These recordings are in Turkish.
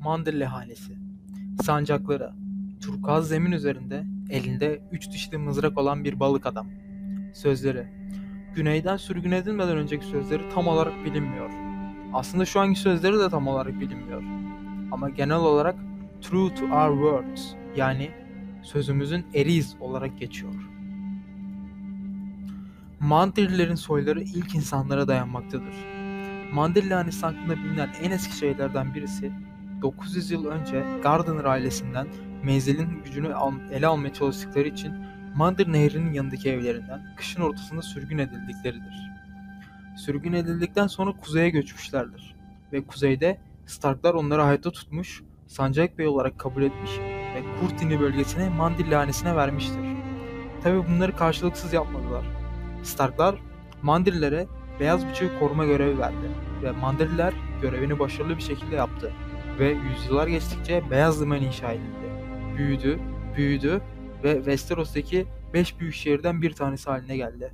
Mandırlı Hanesi Sancakları Turkuaz zemin üzerinde elinde üç dişli mızrak olan bir balık adam. Sözleri Güneyden sürgün edilmeden önceki sözleri tam olarak bilinmiyor. Aslında şu anki sözleri de tam olarak bilinmiyor. Ama genel olarak true to our words yani sözümüzün eriz olarak geçiyor. Mandrillerin soyları ilk insanlara dayanmaktadır. Mandrilli hanesi hakkında bilinen en eski şeylerden birisi 900 yıl önce Gardner ailesinden menzilin gücünü ele almaya çalıştıkları için Mandir Nehri'nin yanındaki evlerinden kışın ortasında sürgün edildikleridir. Sürgün edildikten sonra kuzeye göçmüşlerdir ve kuzeyde Starklar onları hayatta tutmuş, sancak bey olarak kabul etmiş ve Kurtini bölgesine Mandilli hanesine vermiştir. Tabi bunları karşılıksız yapmadılar. Starklar Mandillere beyaz bıçağı koruma görevi verdi ve Mandiller görevini başarılı bir şekilde yaptı ve yüzyıllar geçtikçe Beyaz Liman inşa edildi. Büyüdü, büyüdü ve Westeros'taki 5 büyük şehirden bir tanesi haline geldi.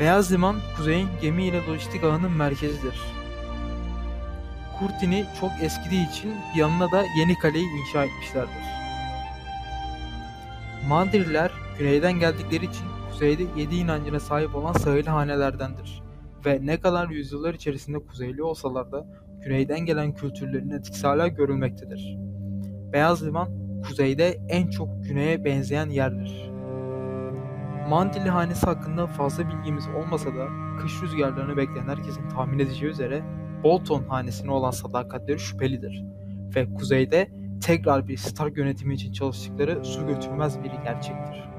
Beyaz Liman, kuzeyin gemi ile lojistik ağının merkezidir. Kurtini çok eskidiği için yanına da yeni kaleyi inşa etmişlerdir. Mandirliler güneyden geldikleri için kuzeyde yedi inancına sahip olan sahil hanelerdendir. Ve ne kadar yüzyıllar içerisinde kuzeyli olsalar da güneyden gelen kültürlerin etkisi hala görülmektedir. Beyaz Liman kuzeyde en çok güneye benzeyen yerdir. Mandilli hanesi hakkında fazla bilgimiz olmasa da kış rüzgarlarını bekleyen herkesin tahmin edeceği üzere Bolton hanesine olan sadakatleri şüphelidir. Ve kuzeyde tekrar bir Stark yönetimi için çalıştıkları su götürmez bir gerçektir.